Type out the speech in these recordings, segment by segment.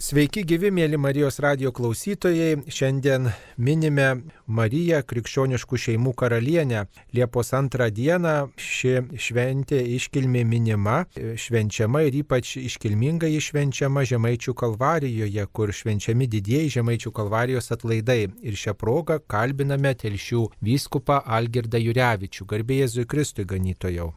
Sveiki gyvi, mėly Marijos radio klausytojai. Šiandien minime Mariją krikščioniškų šeimų karalienę. Liepos antrą dieną ši šventė iškilmė minima, švenčiama ir ypač iškilmingai iššvenčiama Žemaičių kalvarijoje, kur švenčiami didieji Žemaičių kalvarijos atlaidai. Ir šią progą kalbiname telšių vyskupą Algirdą Jurevičių, garbė Jėzui Kristui ganytojau.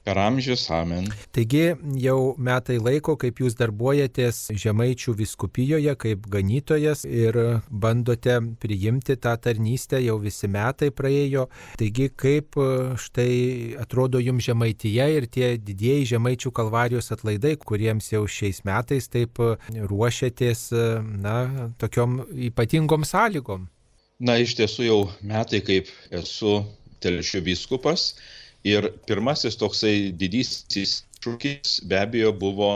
Per amžius amen. Taigi jau metai laiko, kaip jūs darbuojatės Žemaičių viskupijoje kaip ganytojas ir bandote priimti tą tarnystę, jau visi metai praėjo. Taigi kaip e, štai atrodo jums Žemaityje ir tie didieji Žemaičių kalvarijos atlaidai, kuriems jau šiais metais taip e, ruošiatės, e, na, tokiom ypatingom sąlygom. Na, iš tiesų jau metai, kaip esu telšių vyskupas Ir pirmasis toksai didysis šūkis be abejo buvo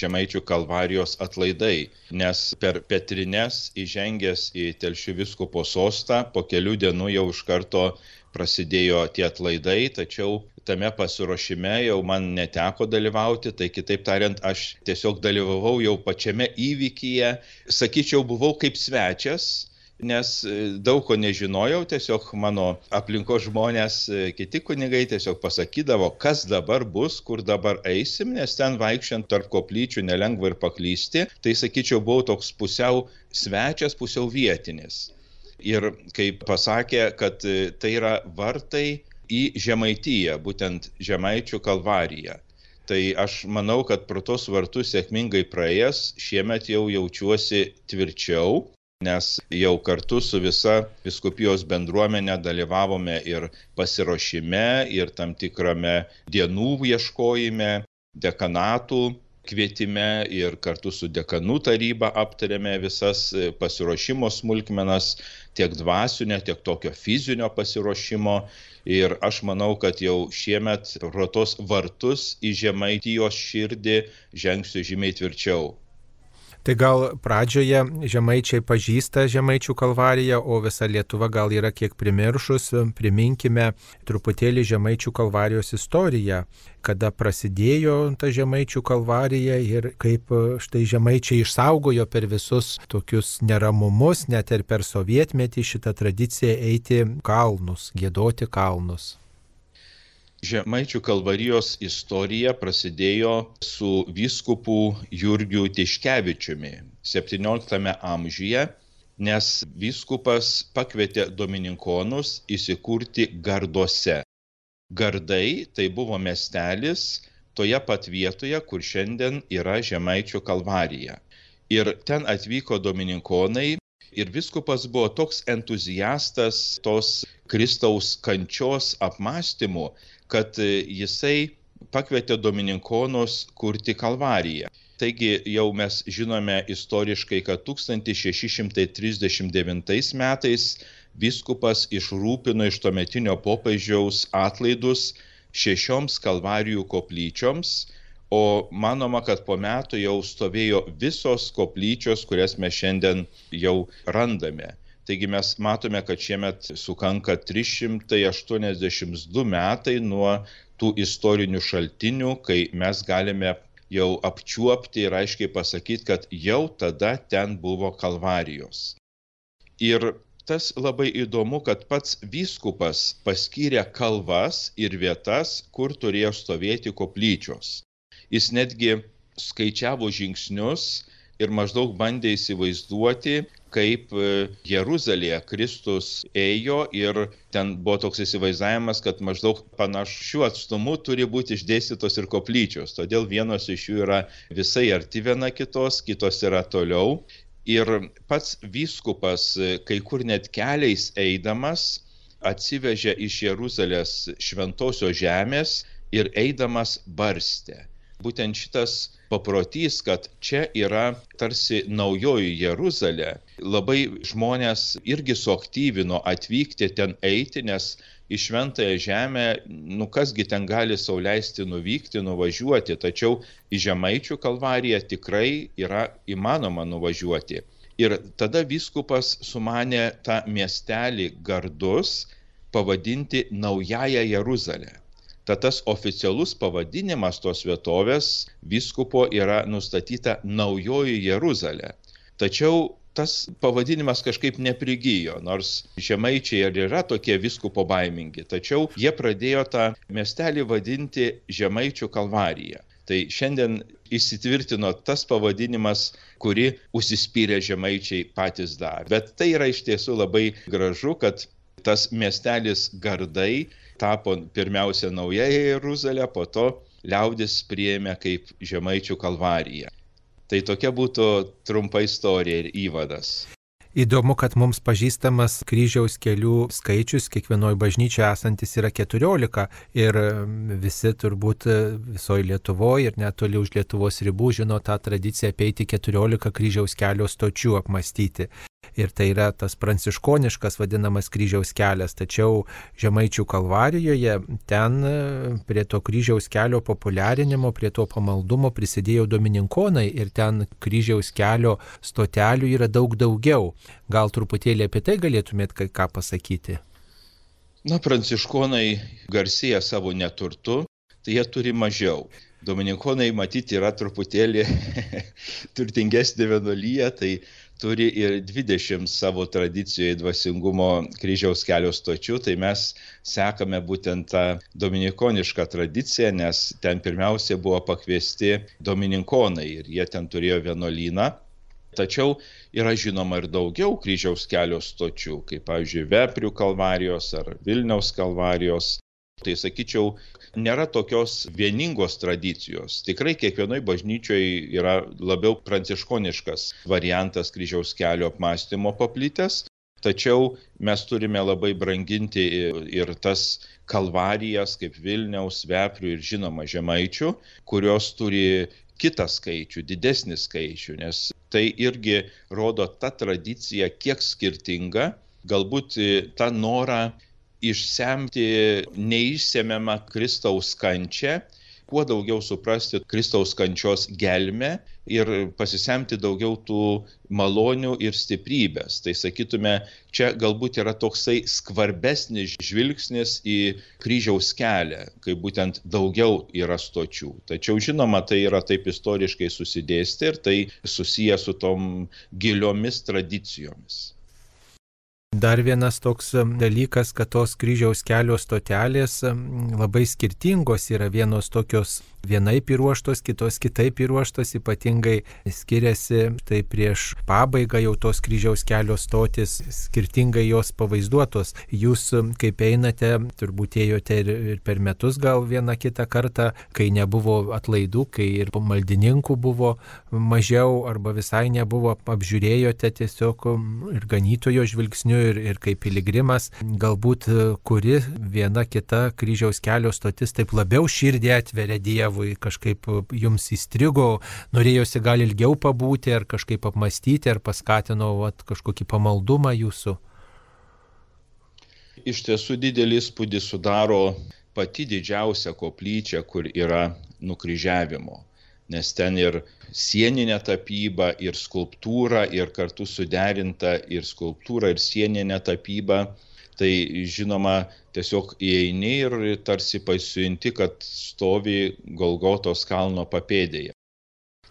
Žemaičių kalvarijos atlaidai, nes per Petrines įžengęs į Telšių viskopo sostą po kelių dienų jau iš karto prasidėjo tie atlaidai, tačiau tame pasiruošime jau man neteko dalyvauti, tai kitaip tariant, aš tiesiog dalyvavau jau pačiame įvykyje, sakyčiau, buvau kaip svečias, nes e, daug ko nežinojau, tiesiog mano aplinkos žmonės, e, kiti kunigai tiesiog pasakydavo, kas dabar bus, kur dabar eisim, nes ten vaikščiant tarp koplyčių nelengva ir paklysti. Tai sakyčiau, buvau toks pusiau svečias, pusiau vietinis. Ir kaip pasakė, kad e, tai yra vartai į Žemaitiją, būtent Žemaičių kalvariją. Tai aš manau, kad pro tos vartus sėkmingai praėjęs, šiemet jau jaučiuosi tvirčiau, nes jau kartu su visa viskupijos bendruomenė dalyvavome ir pasiruošime, ir tam tikrame dienų ieškojime, dekanatų kvietime ir kartu su dekanų taryba aptarėme visas pasiruošimo smulkmenas, tiek dvasinio, tiek tokio fizinio pasiruošimo. Ir aš manau, kad jau šiemet rotos vartus į žemaitijos širdį žengsiu žymiai tvirčiau. Tai gal pradžioje žemaičiai pažįsta žemaičių kalvariją, o visa Lietuva gal yra kiek primiršus. Priminkime truputėlį žemaičių kalvarijos istoriją, kada prasidėjo ta žemaičių kalvarija ir kaip štai žemaičiai išsaugojo per visus tokius neramumus, net ir per sovietmetį šitą tradiciją eiti kalnus, gėdoti kalnus. Žemaičių kalvarijos istorija prasidėjo su vyskupu Jurgiu Tiškevičiumi 17 amžiuje, nes vyskupas pakvietė domininkonus įsikurti garduose. Gardai tai buvo miestelis toje pat vietoje, kur šiandien yra Žemaičių kalvarija. Ir ten atvyko domininkonai ir viskupas buvo toks entuziastas tos Kristaus kančios apmąstymų, kad e, jisai pakvietė domininkonus kurti kalvariją. Taigi jau mes žinome istoriškai, kad 1639 metais viskupas išrūpino iš tuometinio popiežiaus atlaidus šešioms kalvarijų koplyčioms, o manoma, kad po metų jau stovėjo visos koplyčios, kurias mes šiandien jau randame. Taigi mes matome, kad šiemet sukanka 382 metai nuo tų istorinių šaltinių, kai mes galime jau apčiuopti ir aiškiai pasakyti, kad jau tada ten buvo kalvarijos. Ir tas labai įdomu, kad pats vyskupas paskyrė kalvas ir vietas, kur turėjo stovėti koplyčios. Jis netgi skaičiavo žingsnius ir maždaug bandė įsivaizduoti, kaip e, Jeruzalėje Kristus ėjo ir ten buvo toks įsivaizdavimas, kad maždaug panašių atstumų turi būti išdėstytos ir koplyčios. Todėl vienos iš jų yra visai arti viena kitos, kitos yra toliau. Ir pats vyskupas e, kai kur net keliais eidamas atsivežė iš Jeruzalės šventosios žemės ir eidamas barstė. Būtent šitas paprotys, kad čia yra tarsi naujoji Jeruzalė, labai žmonės irgi suaktyvino atvykti ten eiti, nes į šventąją žemę, nu kasgi ten gali sauliaisti nuvykti, nuvažiuoti, tačiau į Žemaičių kalvariją tikrai yra įmanoma nuvažiuoti. Ir tada viskupas sumanė tą miestelį gardus pavadinti Naująją Jeruzalę. Tad tas oficialus pavadinimas tos vietovės vyskupo yra nustatyta Naujoji Jeruzalė. Tačiau tas pavadinimas kažkaip neprigijo, nors žemaičiai ir yra tokie viskupo baimingi, tačiau jie pradėjo tą miestelį vadinti Žemaičių kalvariją. Tai šiandien įsitvirtino tas pavadinimas, kurį užsispyrę žemaičiai patys dar. Bet tai yra iš tiesų labai gražu, kad tas miestelis Gardai tapo pirmiausia naująją Jeruzalę, po to liaudis priėmė kaip žemaičių kalvariją. Tai tokia būtų trumpa istorija ir įvadas. Įdomu, kad mums pažįstamas kryžiaus kelių skaičius kiekvienoje bažnyčioje esantis yra 14 ir visi turbūt visoje Lietuvoje ir netoli už Lietuvos ribų žino tą tradiciją apeiti 14 kryžiaus kelio stočių apmastyti ir tai yra tas pranciškoniškas vadinamas kryžiaus kelias, tačiau Žemaičių kalvarijoje ten e, prie to kryžiaus kelio populiarinimo, prie to pamaldumo prisidėjo domininkonai ir ten kryžiaus kelio stotelių yra daug daugiau. Gal truputėlį apie tai galėtumėt kai ką pasakyti? Na, pranciškonai garsėja savo neturtu, tai jie turi mažiau. Dominikonai matyti yra truputėlį turtingesnė vienolyje, tai turi ir 20 savo tradicijoje dvasingumo kryžiaus kelio stočių, tai mes sekame būtent tą dominikonišką tradiciją, nes ten pirmiausia buvo pakviesti dominikonai ir jie ten turėjo vienuolyną. Tačiau yra žinoma ir daugiau kryžiaus kelio stočių, kaip pavyzdžiui Veprių kalvarijos ar Vilniaus kalvarijos. Tai sakyčiau, nėra tokios vieningos tradicijos. Tikrai kiekvienoje bažnyčioje yra labiau pranciškoniškas variantas kryžiaus kelio apmąstymo paplitęs, tačiau mes turime labai branginti ir tas kalvarijas kaip Vilniaus, Veprių ir žinoma Žemaičių, kurios turi kitą skaičių, didesnį skaičių, nes tai irgi rodo tą tradiciją, kiek skirtinga, galbūt tą norą išsemti neišsemiamą Kristaus kančią, kuo daugiau suprasti Kristaus kančios gelmę ir pasisemti daugiau tų malonių ir stiprybės. Tai sakytume, čia galbūt yra toksai skvarbesnis žvilgsnis į kryžiaus kelią, kai būtent daugiau yra stočių. Tačiau žinoma, tai yra taip istoriškai susidėsti ir tai susiję su tom giliomis tradicijomis. Dar vienas toks dalykas, kad tos kryžiaus kelio stotelės labai skirtingos yra. Vienos tokios vienaip įruoštos, kitos kitaip įruoštos, ypatingai skiriasi, tai prieš pabaigą jau tos kryžiaus kelio stotis skirtingai jos pavaizduotos. Jūs kaip einate, turbūt ėjote ir, ir per metus gal vieną kitą kartą, kai nebuvo atlaidų, kai ir maldininkų buvo mažiau arba visai nebuvo, apžiūrėjote tiesiog ir ganytojo žvilgsniu ir, ir kaip piligrimas, galbūt kuri viena kita kryžiaus kelio stotis taip labiau širdį atveria Dievui Dievui kažkaip jums įstrigo, norėjosi gal ilgiau pabūti ar kažkaip apmastyti, ar paskatino vat, kažkokį pamaldumą jūsų? Iš tiesų didelį įspūdį sudaro pati didžiausia koplyčia, kur yra nukryžiavimo. Nes ten ir sieninė tapyba, ir skulptūra, ir kartu suderinta ir skulptūra, ir sieninė tapyba tai žinoma tiesiog įeini ir tarsi pasijunti, kad stovi Golgotos kalno papėdėje.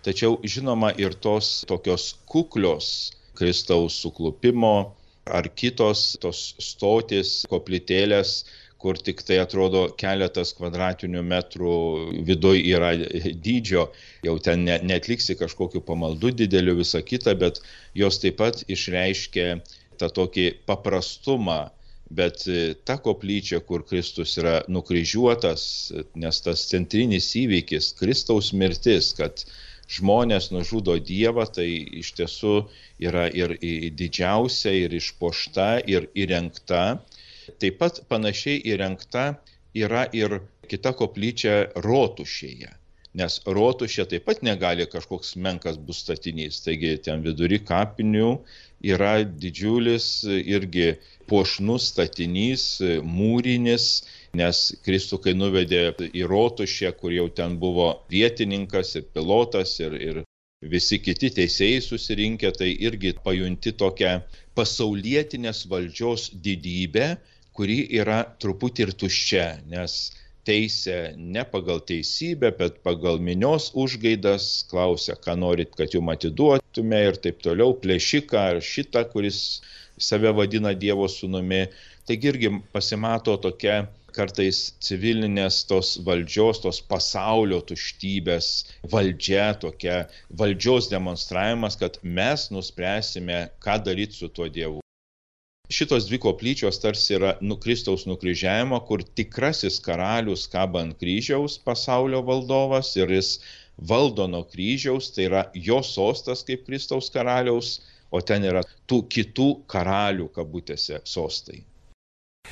Tačiau žinoma ir tos tokios kuklios Kristaus suklupimo ar kitos tos stotis, koplytėlės, kur tik tai atrodo keletas kvadratinių metrų viduje yra dydžio, jau ten ne, netliksi kažkokiu pamaldu dideliu visą kitą, bet jos taip pat išreiškia tą tokį paprastumą bet e, ta koplyčia, kur Kristus yra nukryžiuotas, nes tas centrinis įvykis, Kristaus mirtis, kad žmonės nužudo Dievą, tai iš tiesų yra ir didžiausia, ir išpošta, ir įrengta. Taip pat panašiai įrengta yra ir kita koplyčia rotušėje. Nes rotušė taip pat negali kažkoks menkas bus statinys. Taigi ten vidury kapinių yra didžiulis irgi puošnus statinys, mūrinis, nes Kristų, kai nuvedė į rotušę, kur jau ten buvo vietininkas ir pilotas ir, ir visi kiti teisėjai susirinkę, tai irgi pajunti tokią pasaulietinės valdžios didybę, kuri yra truputį ir tuščia, nes teisę ne pagal teisybę, bet pagal minios užgaidas, klausia, ką norit, kad jum atiduotume ir taip toliau, plėšiką ar šitą, kuris save vadina Dievo sūnumi. Taigi irgi pasimato tokia kartais civilinės tos valdžios, tos pasaulio tuštybės valdžia, tokia valdžios demonstravimas, kad mes nuspręsime, ką daryti su tuo Dievu šitos dvi koplyčios tarsi yra nu, Kristaus nukryžiavimo, kur tikrasis karalius kaba ant kryžiaus pasaulio valdovas ir jis valdo nuo kryžiaus, tai yra jo sostas kaip Kristaus karaliaus, o ten yra tų kitų karalių kabutėse sostai.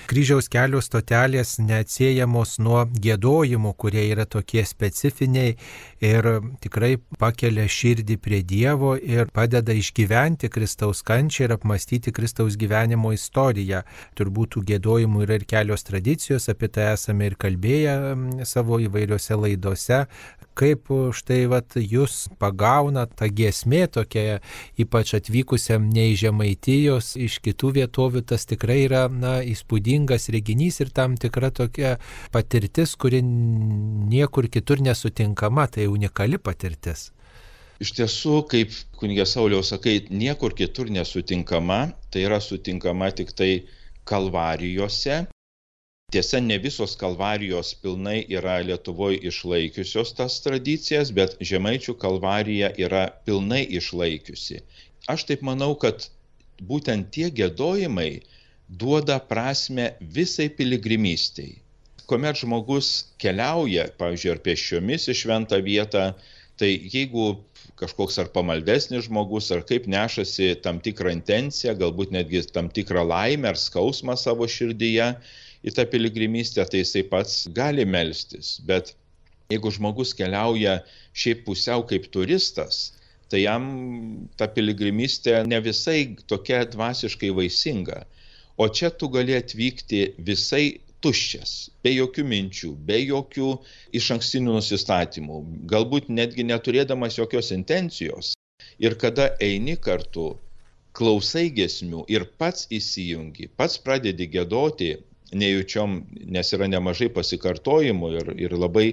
Kryžiaus kelio stotelės neatsiejamos nuo gėdojimų, kurie yra tokie specifiniai ir tikrai pakelia širdį prie Dievo ir padeda išgyventi Kristaus kančią ir apmastyti Kristaus gyvenimo istoriją. Turbūt tų gėdojimų yra ir kelios tradicijos, apie tai esame ir kalbėję savo įvairiose laidose, kaip štai vat jūs pagauna ta giesmė tokia, ypač atvykusiam ne iš Žemaitijos, iš kitų vietovių, tas tikrai yra, na, įspūdingas reginys ir tam tikra tokia patirtis, kuri niekur kitur nesutinkama, tai unikali patirtis. Iš tiesų, kaip kunigė Sauliaus sakai, niekur kitur nesutinkama, tai yra sutinkama tik tai kalvarijose, Tiesa, ne visos kalvarijos pilnai yra Lietuvoje išlaikiusios tas tradicijas, bet Žemaičių kalvarija yra pilnai išlaikiusi. Aš taip manau, kad būtent tie gėdojimai duoda prasme visai piligrimystėj. Komet žmogus keliauja, pavyzdžiui, ar pėsčiomis į šventą vietą, tai jeigu kažkoks ar pamaldesnis žmogus, ar kaip nešasi tam tikrą intenciją, galbūt netgi tam tikrą laimę ar skausmą savo širdyje, į tą piligrimystę, tai jisai pats gali melstis. Bet jeigu žmogus keliauja šiaip pusiau kaip turistas, tai jam ta piligrimystė ne visai tokia dvasiškai vaisinga. O čia tu gali atvykti visai tuščias, be jokių minčių, be jokių iš ankstinių nusistatymų, galbūt netgi neturėdamas jokios intencijos. Ir kada eini kartu, klausai gesmių ir pats įsijungi, pats pradedi gėdoti, nejučiom, nes yra nemažai pasikartojimų ir, ir labai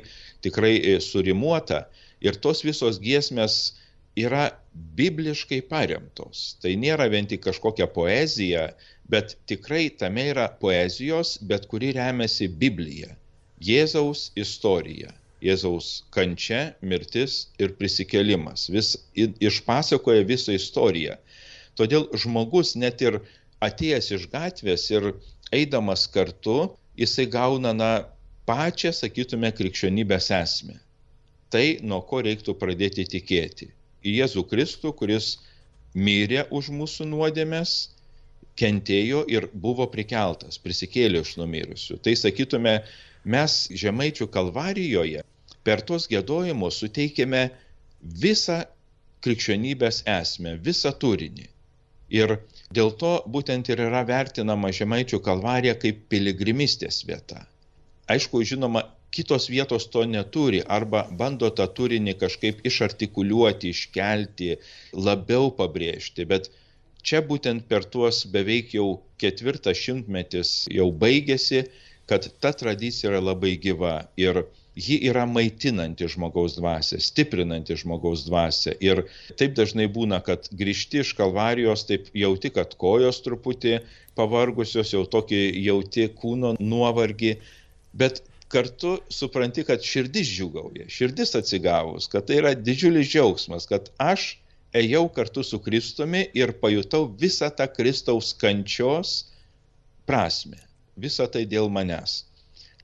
tikrai e, surimuota. Ir tos visos giesmės yra bibliškai paremtos. Tai nėra vien tik kažkokia poezija, bet tikrai tame yra poezijos, bet kuri remiasi Biblija. Jėzaus istorija. Jėzaus kančia, mirtis ir prisikelimas. Vis išpasakoja visą istoriją. Todėl žmogus net ir atėjęs iš gatvės ir eidamas kartu, jisai gauna, na, pačią, sakytume, krikščionybės esmę. Tai, nuo ko reiktų pradėti tikėti. Į Jėzų Kristų, kuris mirė už mūsų nuodėmės, kentėjo ir buvo prikeltas, prisikėlė iš numirusių. Tai sakytume, mes Žemaičių kalvarijoje per tos gėdojimus suteikėme visą krikščionybės esmę, visą turinį. Ir Dėl to būtent ir yra vertinama Žemaičių kalvarija kaip piligrimistės vieta. Aišku, žinoma, kitos vietos to neturi arba bando tą turinį kažkaip išartikuliuoti, iškelti, labiau pabrėžti, bet čia būtent per tuos beveik jau ketvirtas šimtmetis jau baigėsi, kad ta tradicija yra labai gyva ir ji yra maitinanti žmogaus dvasę, stiprinanti žmogaus dvasę. Ir taip dažnai būna, kad grįžti iš kalvarijos, taip jauti, kad kojos truputį pavargusios, jau tokį jauti kūno nuovargį, bet kartu supranti, kad širdis džiugauja, širdis atsigavus, kad tai yra didžiulis džiaugsmas, kad aš ėjau kartu su Kristumi ir pajutau visą tą Kristaus kančios prasme. Visą tai dėl manęs.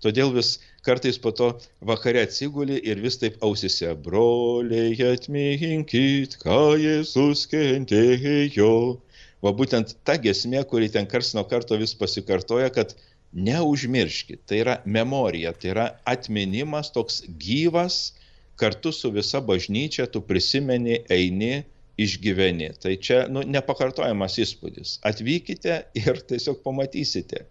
Todėl vis kartais po to vakare atsiguli ir vis taip ausise, broliai atminkit, ką Jėzus kentėjo. Va būtent ta gesmė, kuri ten kars nuo karto vis pasikartoja, kad neužmirškit, tai yra memorija, tai yra atminimas toks gyvas, kartu su visa bažnyčia tu prisimeni, eini, išgyveni. Tai čia nu, nepakartojamas įspūdis. Atvykite ir tiesiog pamatysite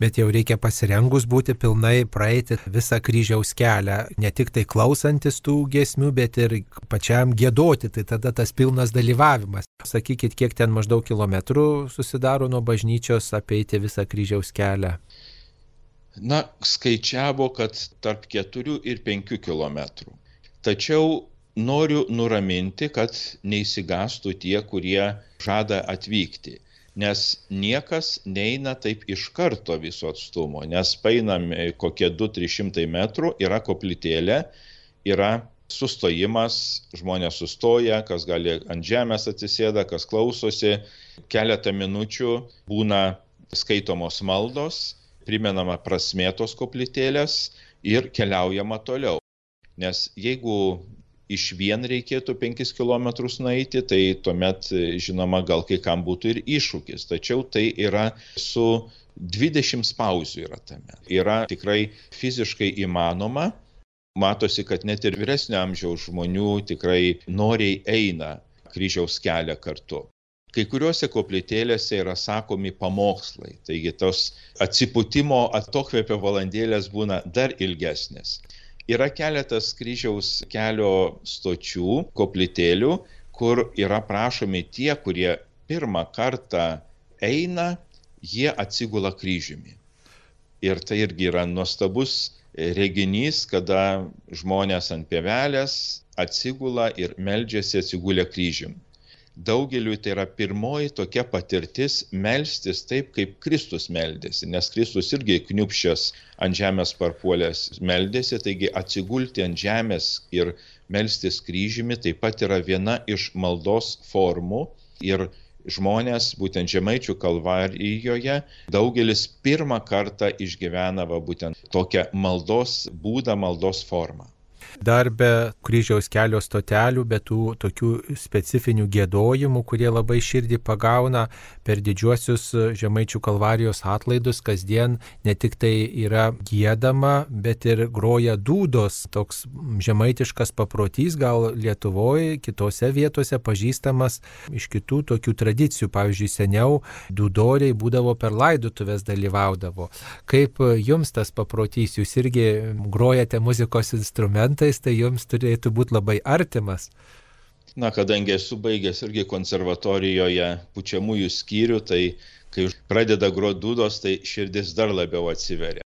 bet jau reikia pasirengus būti pilnai praeiti visą kryžiaus kelią, ne tik tai klausantis tų giesmių, bet ir pačiam gėdoti, tai tada tas pilnas dalyvavimas. Sakykit, kiek ten maždaug kilometrų susidaro nuo bažnyčios apeiti visą kryžiaus kelią. na, skaičiavo, kad tarp 4 ir 5 km. Tačiau noriu nuraminti, kad neįsigastų tie, kurie žada atvykti. Nes niekas neina taip iš karto viso atstumo, nes painami kokie 2-300 metrų, yra koplytėlė, yra sustojimas, žmonės sustoja, kas gali ant žemės atsisėda, kas klausosi, keletą minučių būna skaitomos maldos, primenama prasmėtos koplytėlės ir keliaujama toliau. Nes jeigu iš vien reikėtų 5 km nueiti, tai tuomet, žinoma, gal kai kam būtų ir iššūkis. Tačiau tai yra su 20 pauzių yra tame. Yra tikrai fiziškai įmanoma. Matosi, kad net ir vyresnio amžiaus žmonių tikrai noriai eina kryžiaus kelią kartu. Kai kuriuose koplytėlėse yra sakomi pamokslai, taigi tos atsipūtimo atokvėpio valandėlės būna dar ilgesnės. Yra keletas kryžiaus kelio stočių, koplytėlių, kur yra prašomi tie, kurie pirmą kartą eina, jie atsigula kryžiumi. Ir tai irgi yra nuostabus reginys, kada žmonės ant pievelės atsigula ir meldžiasi atsigulę kryžium daugeliui tai yra pirmoji tokia patirtis melstis taip, kaip Kristus meldėsi, nes Kristus irgi kniupščias ant žemės parpuolės meldėsi, taigi atsigulti ant žemės ir melstis kryžimi taip pat yra viena iš maldos formų. Ir žmonės, būtent žemaičių kalvarijoje, daugelis pirmą kartą išgyvena va, būtent tokią maldos būdą, maldos formą dar be kryžiaus kelio stotelių, be tų tokių specifinių gėdojimų, kurie labai širdį pagauna per didžiuosius žemaičių kalvarijos atlaidus, kasdien ne tik tai yra gėdama, bet ir groja dūdos, toks žemaitiškas paprotys, gal Lietuvoje, kitose vietose pažįstamas iš kitų tokių tradicijų. Pavyzdžiui, seniau dūdoriai būdavo per laidutuvės dalyvaudavo. Kaip jums tas paprotys, jūs irgi grojate muzikos instrumentai? Instrumentais, tai jums turėtų būti labai artimas. Na, kadangi esu baigęs irgi konservatorijoje pučiamųjų skyrių, tai kai pradeda grodūdos, tai širdis dar labiau atsiveria.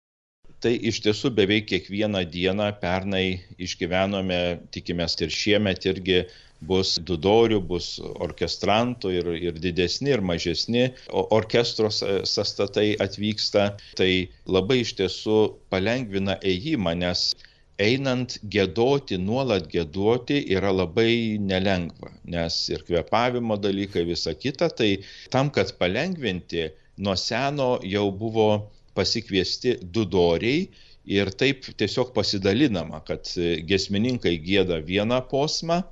Tai iš tiesų beveik kiekvieną dieną pernai išgyvenome, tikimės ir šiemet irgi bus dudorių, bus orkestrantų ir, ir didesni, ir mažesni orkestro sastatai atvyksta. Tai labai iš tiesų palengvina ėjimą, nes einant gėdoti, nuolat gėdoti yra labai nelengva, nes ir kvepavimo dalykai, visa kita, tai tam, kad palengvinti, nuo seno jau buvo pasikviesti du doriai ir taip tiesiog pasidalinama, kad gesmininkai gėda vieną posmą,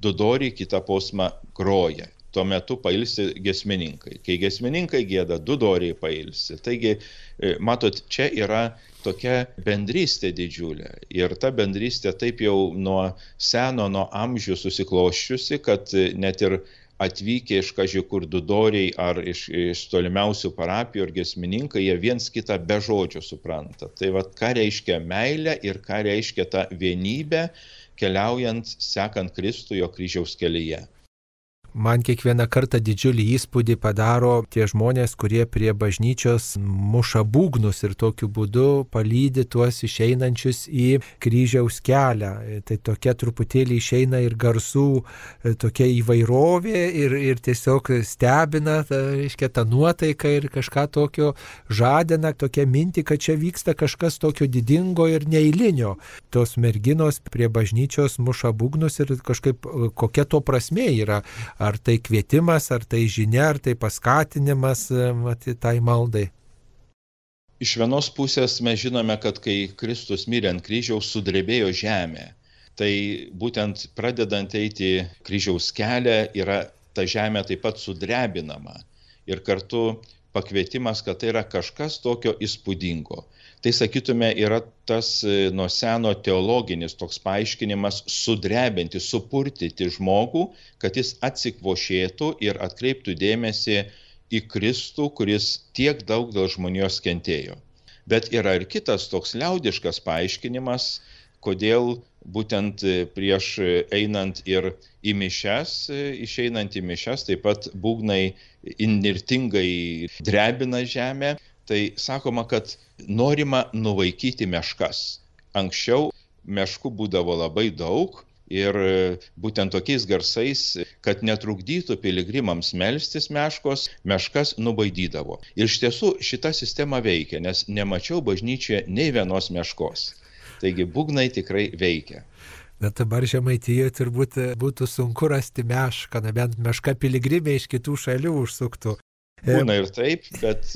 du doriai kitą posmą groja tuo metu pailsi gesmininkai. Kai gesmininkai gėda, du doriai pailsi. Taigi, e, matot, čia yra tokia bendrystė didžiulė. Ir ta bendrystė taip jau nuo seno, nuo amžių susikloščiusi, kad net ir atvykę iš kažkur dudoriai ar iš, iš tolimiausių parapijų ar gesmininkai, jie viens kitą be žodžio supranta. Tai vad, ką reiškia meilė ir ką reiškia ta vienybė, keliaujant, sekant Kristų jo kryžiaus kelyje. Man kiekvieną kartą didžiulį įspūdį padaro tie žmonės, kurie prie bažnyčios muša būgnus ir tokiu būdu palydi tuos išeinančius į kryžiaus kelią. Tai tokia truputėlį išeina ir garsų, tokia įvairovė ir, ir tiesiog stebina, ta, reiškia, ta nuotaika ir kažką tokio žadina, tokia minti, kad čia vyksta kažkas tokio didingo ir neįlinio. Tos merginos prie bažnyčios muša būgnus ir kažkaip kokia to prasme yra Ar tai kvietimas, ar tai žinia, ar tai paskatinimas e, tai maldai? Iš vienos pusės mes žinome, kad kai Kristus mirė ant kryžiaus, sudrebėjo žemė. Tai būtent pradedant eiti kryžiaus kelią yra ta žemė taip pat sudrebinama. Ir kartu pakvietimas, kad tai yra kažkas tokio įspūdingo tai sakytume yra tas e, nuo seno teologinis toks paaiškinimas sudrebinti, supurtyti žmogų, kad jis atsikvošėtų ir atkreiptų dėmesį į Kristų, kuris tiek daug dėl žmonijos kentėjo. Bet yra ir kitas toks liaudiškas paaiškinimas, kodėl būtent e, prieš einant ir į mišes, e, išeinant į mišes, taip pat būgnai inirtingai drebina žemę, tai sakoma, kad norima nuvaikyti meškas. Anksčiau meškų būdavo labai daug ir būtent tokiais garsais, kad netrukdytų piligrimams melstis meškos, meškas nubaidydavo. Ir iš tiesų šita sistema veikia, nes nemačiau bažnyčioje nei vienos meškos. Taigi būgnai tikrai veikia. Bet dabar žemaitijoje turbūt būtų sunku rasti mešką, na bent meška piligrimė iš kitų šalių užsuktų. Būna ir taip, bet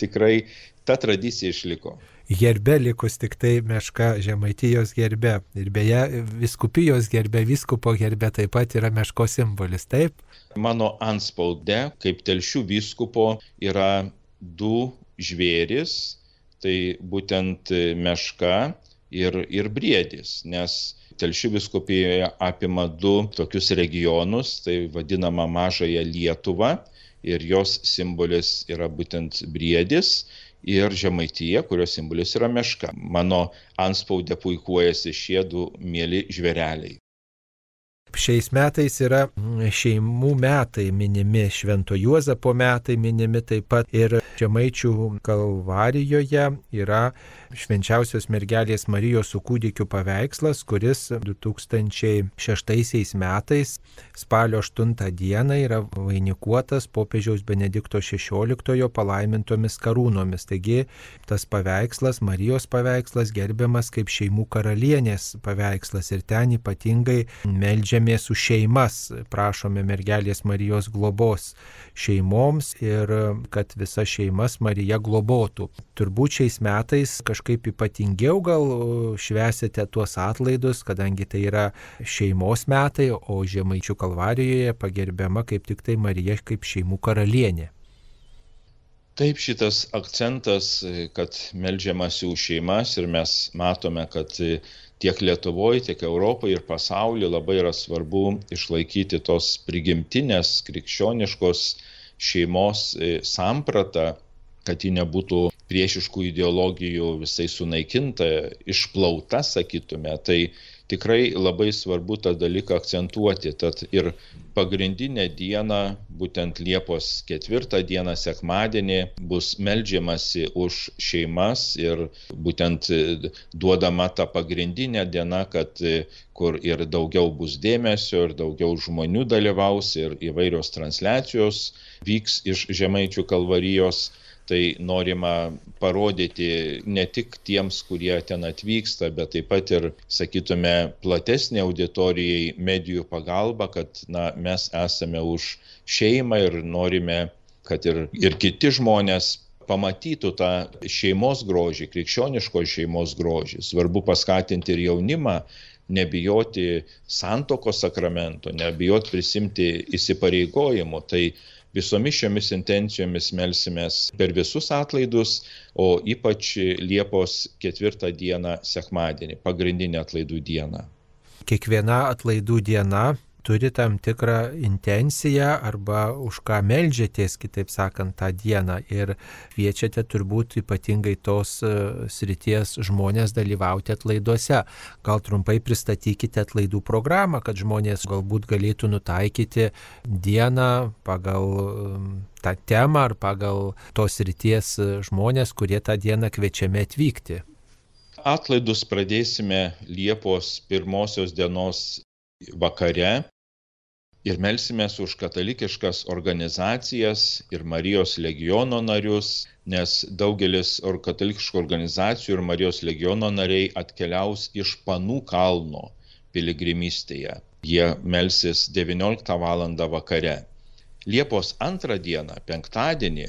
tikrai ta tradicija išliko herbe likus tik tai meška žemaitijos gerbe. Ir beje, viskupijos gerbe, viskupo gerbe taip pat yra meško simbolis, taip? Mano anspaude, kaip telšių viskupo, yra du žvėris, tai būtent meška ir, ir briedis, nes telšių viskupijoje apima du tokius regionus, tai vadinama mažąją Lietuvą ir jos simbolis yra būtent briedis ir Žemaitija, kurios simbolis yra meška. Mano anspaudę puikuojasi šie du mėly žvėreliai. Šiais metais yra šeimų metai minimi, Švento Juozapo metai minimi taip pat ir Žemaičių kalvarijoje yra švenčiausios mergelės Marijos su kūdikiu paveikslas, kuris 2006 metais spalio 8 dieną yra vainikuotas popiežiaus Benedikto XVI palaimintomis karūnomis. Taigi tas paveikslas, Marijos paveikslas gerbiamas kaip šeimų karalienės paveikslas ir ten ypatingai meldžiamės už šeimas, prašome mergelės Marijos globos šeimoms ir kad visa šeimas Marija globotų. Turbūt šiais metais kažkaip ypatingiau gal švesite tuos atlaidus, kadangi tai yra šeimos metai, o Žemaičių kalvarijoje pagerbiama kaip tik tai Marija kaip šeimų karalienė. Taip šitas akcentas, kad melžiamasi už šeimas ir mes matome, kad tiek Lietuvoje, tiek Europoje ir pasaulyje labai yra svarbu išlaikyti tos prigimtinės krikščioniškos šeimos sampratą, kad ji nebūtų priešiškų ideologijų visai sunaikinta, išplauta, sakytume, tai tikrai labai svarbu tą dalyką akcentuoti. Tad ir pagrindinė diena, būtent Liepos ketvirtą dieną, sekmadienį, bus melžiamasi už šeimas ir būtent duodama ta pagrindinė diena, kad kur ir daugiau bus dėmesio, ir daugiau žmonių dalyvaus, ir įvairios transliacijos vyks iš Žemaičių kalvarijos tai norima parodyti ne tik tiems, kurie ten atvyksta, bet taip pat ir, sakytume, platesnė auditorijai medijų pagalba, kad na, mes esame už šeimą ir norime, kad ir, ir kiti žmonės pamatytų tą šeimos grožį, krikščioniškos šeimos grožį. Svarbu paskatinti ir jaunimą nebijoti santokos sakramento, nebijoti prisimti įsipareigojimų. Tai visomis šiomis intencijomis melsimės per visus atlaidus, o ypač Liepos ketvirtą dieną sekmadienį, pagrindinę atlaidų dieną. Kiekviena atlaidų diena turi tam tikrą intenciją arba už ką melžiatės, kitaip sakant, tą dieną ir kviečiate turbūt ypatingai tos e, srities žmonės dalyvauti atlaiduose. Gal trumpai pristatykite atlaidų programą, kad žmonės galbūt galėtų nutaikyti dieną pagal e, tą temą ar pagal tos ryties žmonės, kurie tą dieną kviečiami atvykti. Atlaidus pradėsime Liepos pirmosios dienos vakare ir melsimės už katalikiškas organizacijas ir Marijos legiono narius, nes daugelis katalikiškų organizacijų ir Marijos legiono nariai atkeliaus iš Panų kalno piligrimystėje. Jie melsis 19 val. vakare. Liepos antrą dieną, penktadienį,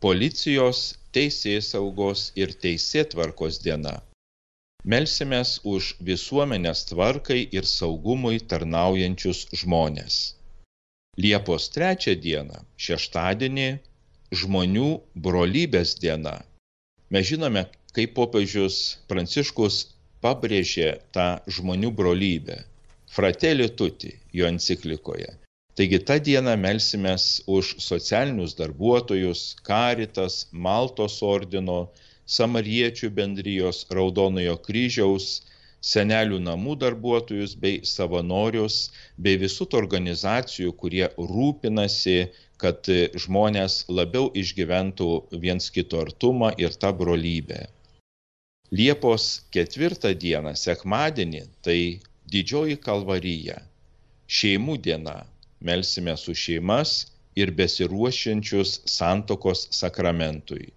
policijos, teisės saugos ir teisėtvarkos diena. Melsimės už visuomenės tvarkai ir saugumui tarnaujančius žmonės. Liepos trečią dieną, šeštadienį, žmonių brolybės diena. Mes žinome, kaip popiežius Pranciškus pabrėžė tą žmonių brolybę. Fratelli tuti jo enciklikoje. Taigi tą dieną melsimės už socialinius darbuotojus, karitas, Maltos ordino, samariečių bendrijos, Raudonojo kryžiaus, senelių namų darbuotojus bei savanorius, bei visų organizacijų, kurie rūpinasi, kad žmonės labiau išgyventų viens kito artumą ir tą brolybę. Liepos ketvirtą dieną, sekmadienį, tai didžioji kalvarija, šeimų diena, melsime su šeimas ir besiruošiančius santokos sakramentui.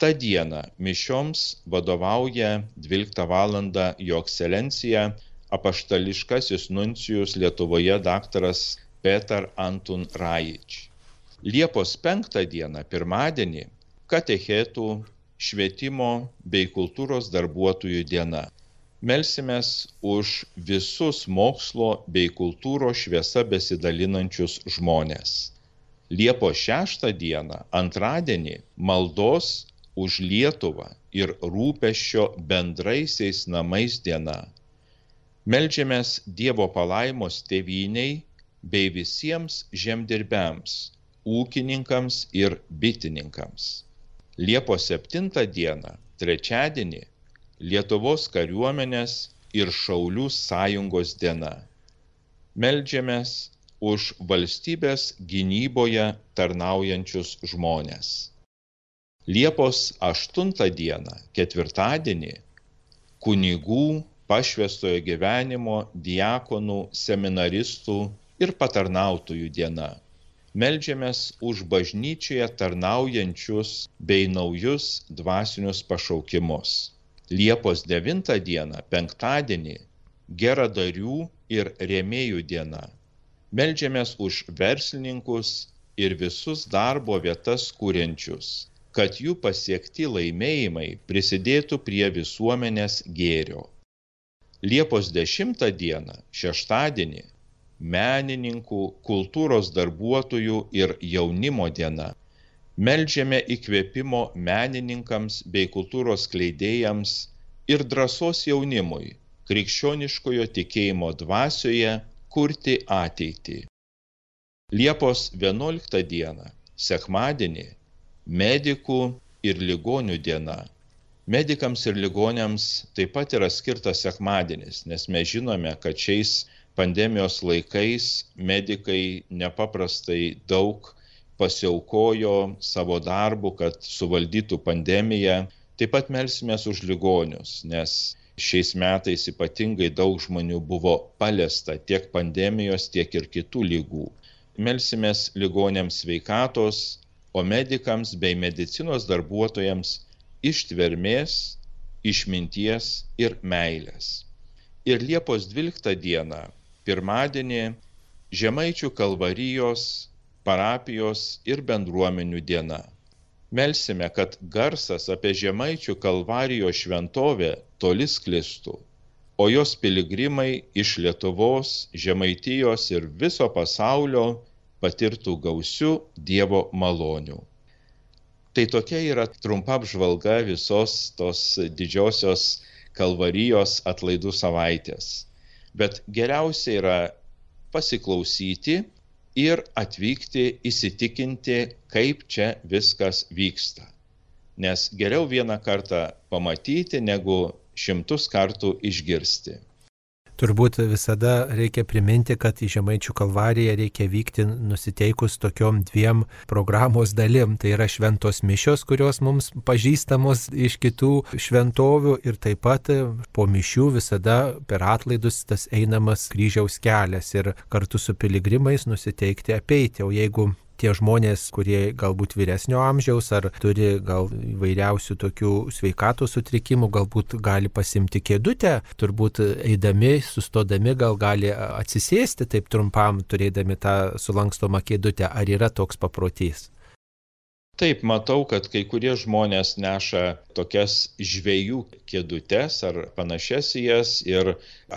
Ta diena mišioms vadovauja 12 val. jo ekscelencija apaštališkasis nuncijus Lietuvoje daktaras Petar Antun Rajič. Liepos 5 dieną, pirmadienį, katechetų, švietimo bei kultūros darbuotojų diena melsimės už visus mokslo bei kultūros šviesa besidalinančius žmonės. Liepos 6 dieną, antradienį, maldos už Lietuvą ir rūpešio bendraisiais namais diena. Meldžiamės Dievo palaimos tėviniai bei visiems žemdirbiams, ūkininkams ir bitininkams. Liepos 7 dieną, trečiadienį, Lietuvos kariuomenės ir Šaulių sąjungos diena. Meldžiamės už valstybės gynyboje tarnaujančius žmonės. Liepos 8 dieną, ketvirtadienį, kunigų, pašvestojo gyvenimo, diakonų, seminaristų ir patarnautojų diena. Meldžiamės už bažnyčioje tarnaujančius bei naujus dvasinius pašaukimus. Liepos 9 dieną, penktadienį, geradarių ir rėmėjų diena. Meldžiamės už verslininkus ir visus darbo vietas kūrenčius, kad jų pasiekti laimėjimai prisidėtų prie visuomenės gėrio. Liepos 10 dieną, šeštadienį, menininkų, kultūros darbuotojų ir jaunimo diena meldžiame įkvėpimo menininkams bei kultūros kleidėjams ir drąsos jaunimui krikščioniškojo tikėjimo dvasioje kurti ateitį. Liepos 11 dieną, sekmadienį, medikų ir ligonių diena. Medikams ir ligoniams taip pat yra skirtas sekmadienis, nes mes žinome, kad šiais pandemijos laikais medikai nepaprastai daug pasiaukojo savo darbu, kad suvaldytų pandemiją. Taip pat melsimės už ligonius, nes šiais metais ypatingai daug žmonių buvo paliesta tiek pandemijos, tiek ir kitų lygų. Melsimės ligonėms sveikatos, o medikams bei medicinos darbuotojams ištvermės, išminties ir meilės. Ir Liepos 12 dieną, pirmadienį, Žemaičių kalvarijos parapijos ir bendruomenių diena. Melsime, kad garsas apie Žemaičių kalvarijos šventovę toli sklistų, o jos piligrimai iš Lietuvos, Žemaitijos ir viso pasaulio patirtų gausių Dievo malonių. Tai tokia yra trumpa apžvalga visos tos didžiosios kalvarijos atlaidų savaitės. Bet geriausia yra pasiklausyti ir atvykti įsitikinti, kaip čia viskas vyksta. Nes geriau vieną kartą pamatyti, negu šimtus kartų išgirsti. Turbūt visada reikia priminti, kad į Žemaičių kalvariją reikia vykti nusiteikus tokiom dviem programos dalim. Tai yra šventos mišios, kurios mums pažįstamos iš kitų šventovių ir taip pat po mišių visada per atlaidus tas einamas kryžiaus kelias ir kartu su piligrimais nusiteikti apeiti. O jeigu tie žmonės, kurie galbūt vyresnio amžiaus ar turi gal įvairiausių tokių sveikatos sutrikimų, galbūt gali pasimti kėdutę, turbūt eidami, sustodami gal gali atsisėsti taip trumpam, turėdami tą sulankstomą kėdutę. Ar yra toks paprotys? Taip, matau, kad kai kurie žmonės neša tokias žvėjų kėdutes ar panašias į jas ir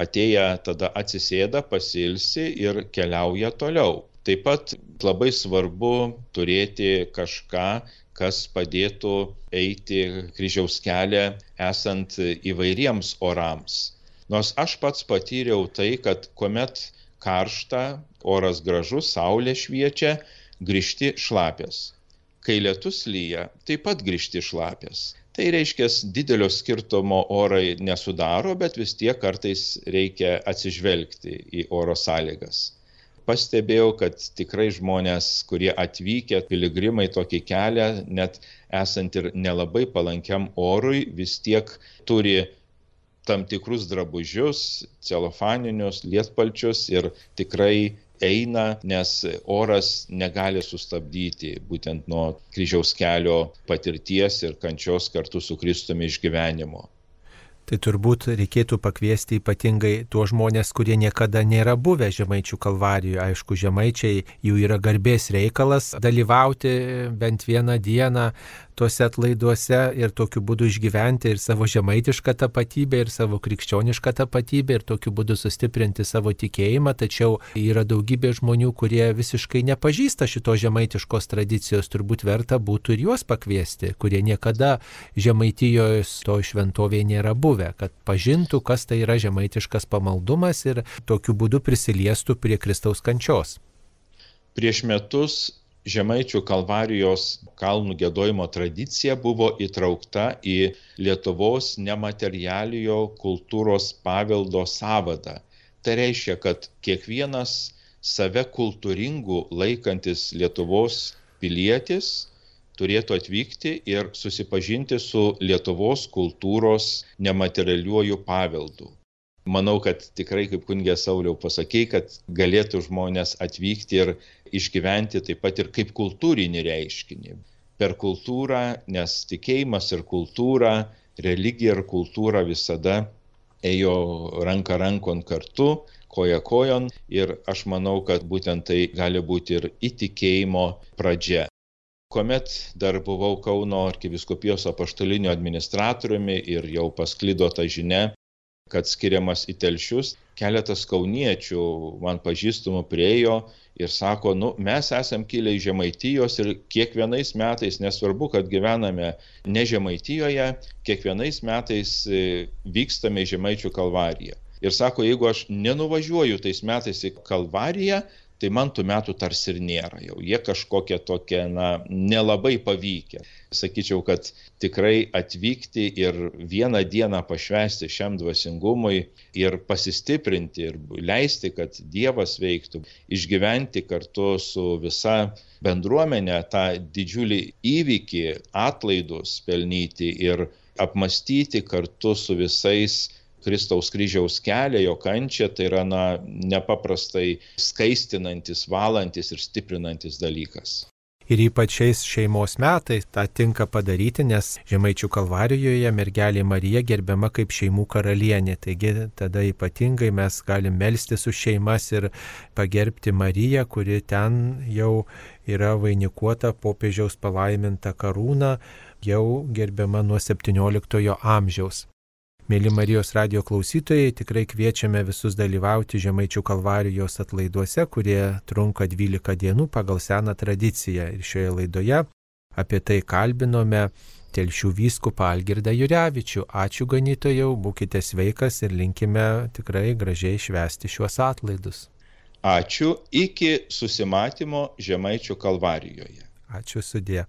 atėję tada atsisėda, pasilsi ir keliauja toliau. Taip pat labai svarbu turėti kažką, kas padėtų eiti kryžiaus kelią esant įvairiems orams. Nors aš pats patyriau tai, kad kuomet karšta, oras gražus, saulė šviečia, grįžti šlapės. Kai lietus lyja, taip pat grįžti šlapės. Tai reiškia, didelio skirtumo orai nesudaro, bet vis tiek kartais reikia atsižvelgti į oro sąlygas pastebėjau, kad tikrai žmonės, kurie atvykę, piligrimai tokį kelią, net esant ir nelabai palankiam orui, vis tiek turi tam tikrus drabužius, celofaninius, lietpalčius ir tikrai eina, nes oras negali sustabdyti būtent nuo kryžiaus kelio patirties ir kančios kartu su Kristumi išgyvenimo. Tai turbūt reikėtų pakviesti ypatingai tuos žmonės, kurie niekada nėra buvę Žemaičių kalvarijoje. Aišku, Žemaičiai jų yra garbės reikalas dalyvauti bent vieną dieną tuose atlaiduose ir tokiu būdu išgyventi ir savo žemaitišką tapatybę, ir savo krikščionišką tapatybę, ir tokiu būdu sustiprinti savo tikėjimą. Tačiau yra daugybė žmonių, kurie visiškai nepažįsta šitos žemaitiškos tradicijos, turbūt verta būtų ir juos pakviesti, kurie niekada žemaitijos to šventovėje nėra buvę, kad pažintų, kas tai yra žemaitiškas pamaldumas ir tokiu būdu prisiliestų prie Kristaus kančios. Prieš metus Žemaičių kalvarijos kalnų gėdojimo tradicija buvo įtraukta į Lietuvos nematerialijo kultūros paveldo savadą. Tai reiškia, kad kiekvienas save kultūringų laikantis Lietuvos pilietis turėtų atvykti ir susipažinti su Lietuvos kultūros nematerialiuoju paveldu. Manau, kad tikrai, kaip kungė Sauliau pasakė, kad galėtų žmonės atvykti ir išgyventi taip pat ir kaip kultūrinį reiškinį. Per kultūrą, nes tikėjimas ir kultūra, religija ir kultūra visada ėjo ranka rankon kartu, koja kojon ir aš manau, kad būtent tai gali būti ir įtikėjimo pradžia. Komet dar buvau Kauno arkiviskupijos apaštalinio administratoriumi ir jau pasklido ta žinia, kad skiriamas į telšius, keletas kauniečių man pažįstamų priejo ir sako, nu, mes esam kilę iš Žemaitijos ir kiekvienais metais, nesvarbu, kad gyvename ne Žemaitijoje, kiekvienais metais e, vykstame į Žemaičių kalvariją. Ir sako, jeigu aš nenuvažiuoju tais metais į kalvariją, tai man tų metų tarsi ir nėra jau. Jie kažkokie tokie, na, nelabai pavykę. Sakyčiau, kad tikrai atvykti ir vieną dieną pašvesti šiam dvasingumui ir pasistiprinti ir leisti, kad Dievas veiktų, išgyventi kartu su visa bendruomenė tą didžiulį įvykį, atlaidus pelnyti ir apmastyti kartu su visais Kristaus kryžiaus kelią, jo kančią, tai yra na, nepaprastai skaistinantis, valantis ir stiprinantis dalykas. Ir ypač šiais šeimos metais tą tinka padaryti, nes Žemaičių kalvarijoje mergelė Marija gerbiama kaip šeimų karalienė. Taigi tada ypatingai mes galim melstis už šeimas ir pagerbti Mariją, kuri ten jau yra vainikuota popiežiaus palaiminta karūna, jau gerbiama nuo 17 amžiaus. Mėly Marijos radio klausytojai, tikrai kviečiame visus dalyvauti Žemaičių kalvarijos atlaiduose, kurie trunka 12 dienų pagal seną tradiciją. Ir šioje laidoje apie tai kalbinome telšių vyskupą Algirdą Jurevičių. Ačiū ganytojau, būkite sveikas ir linkime tikrai gražiai švesti šiuos atlaidus. Ačiū, iki susimatymo Žemaičių kalvarijoje. Ačiū sudė.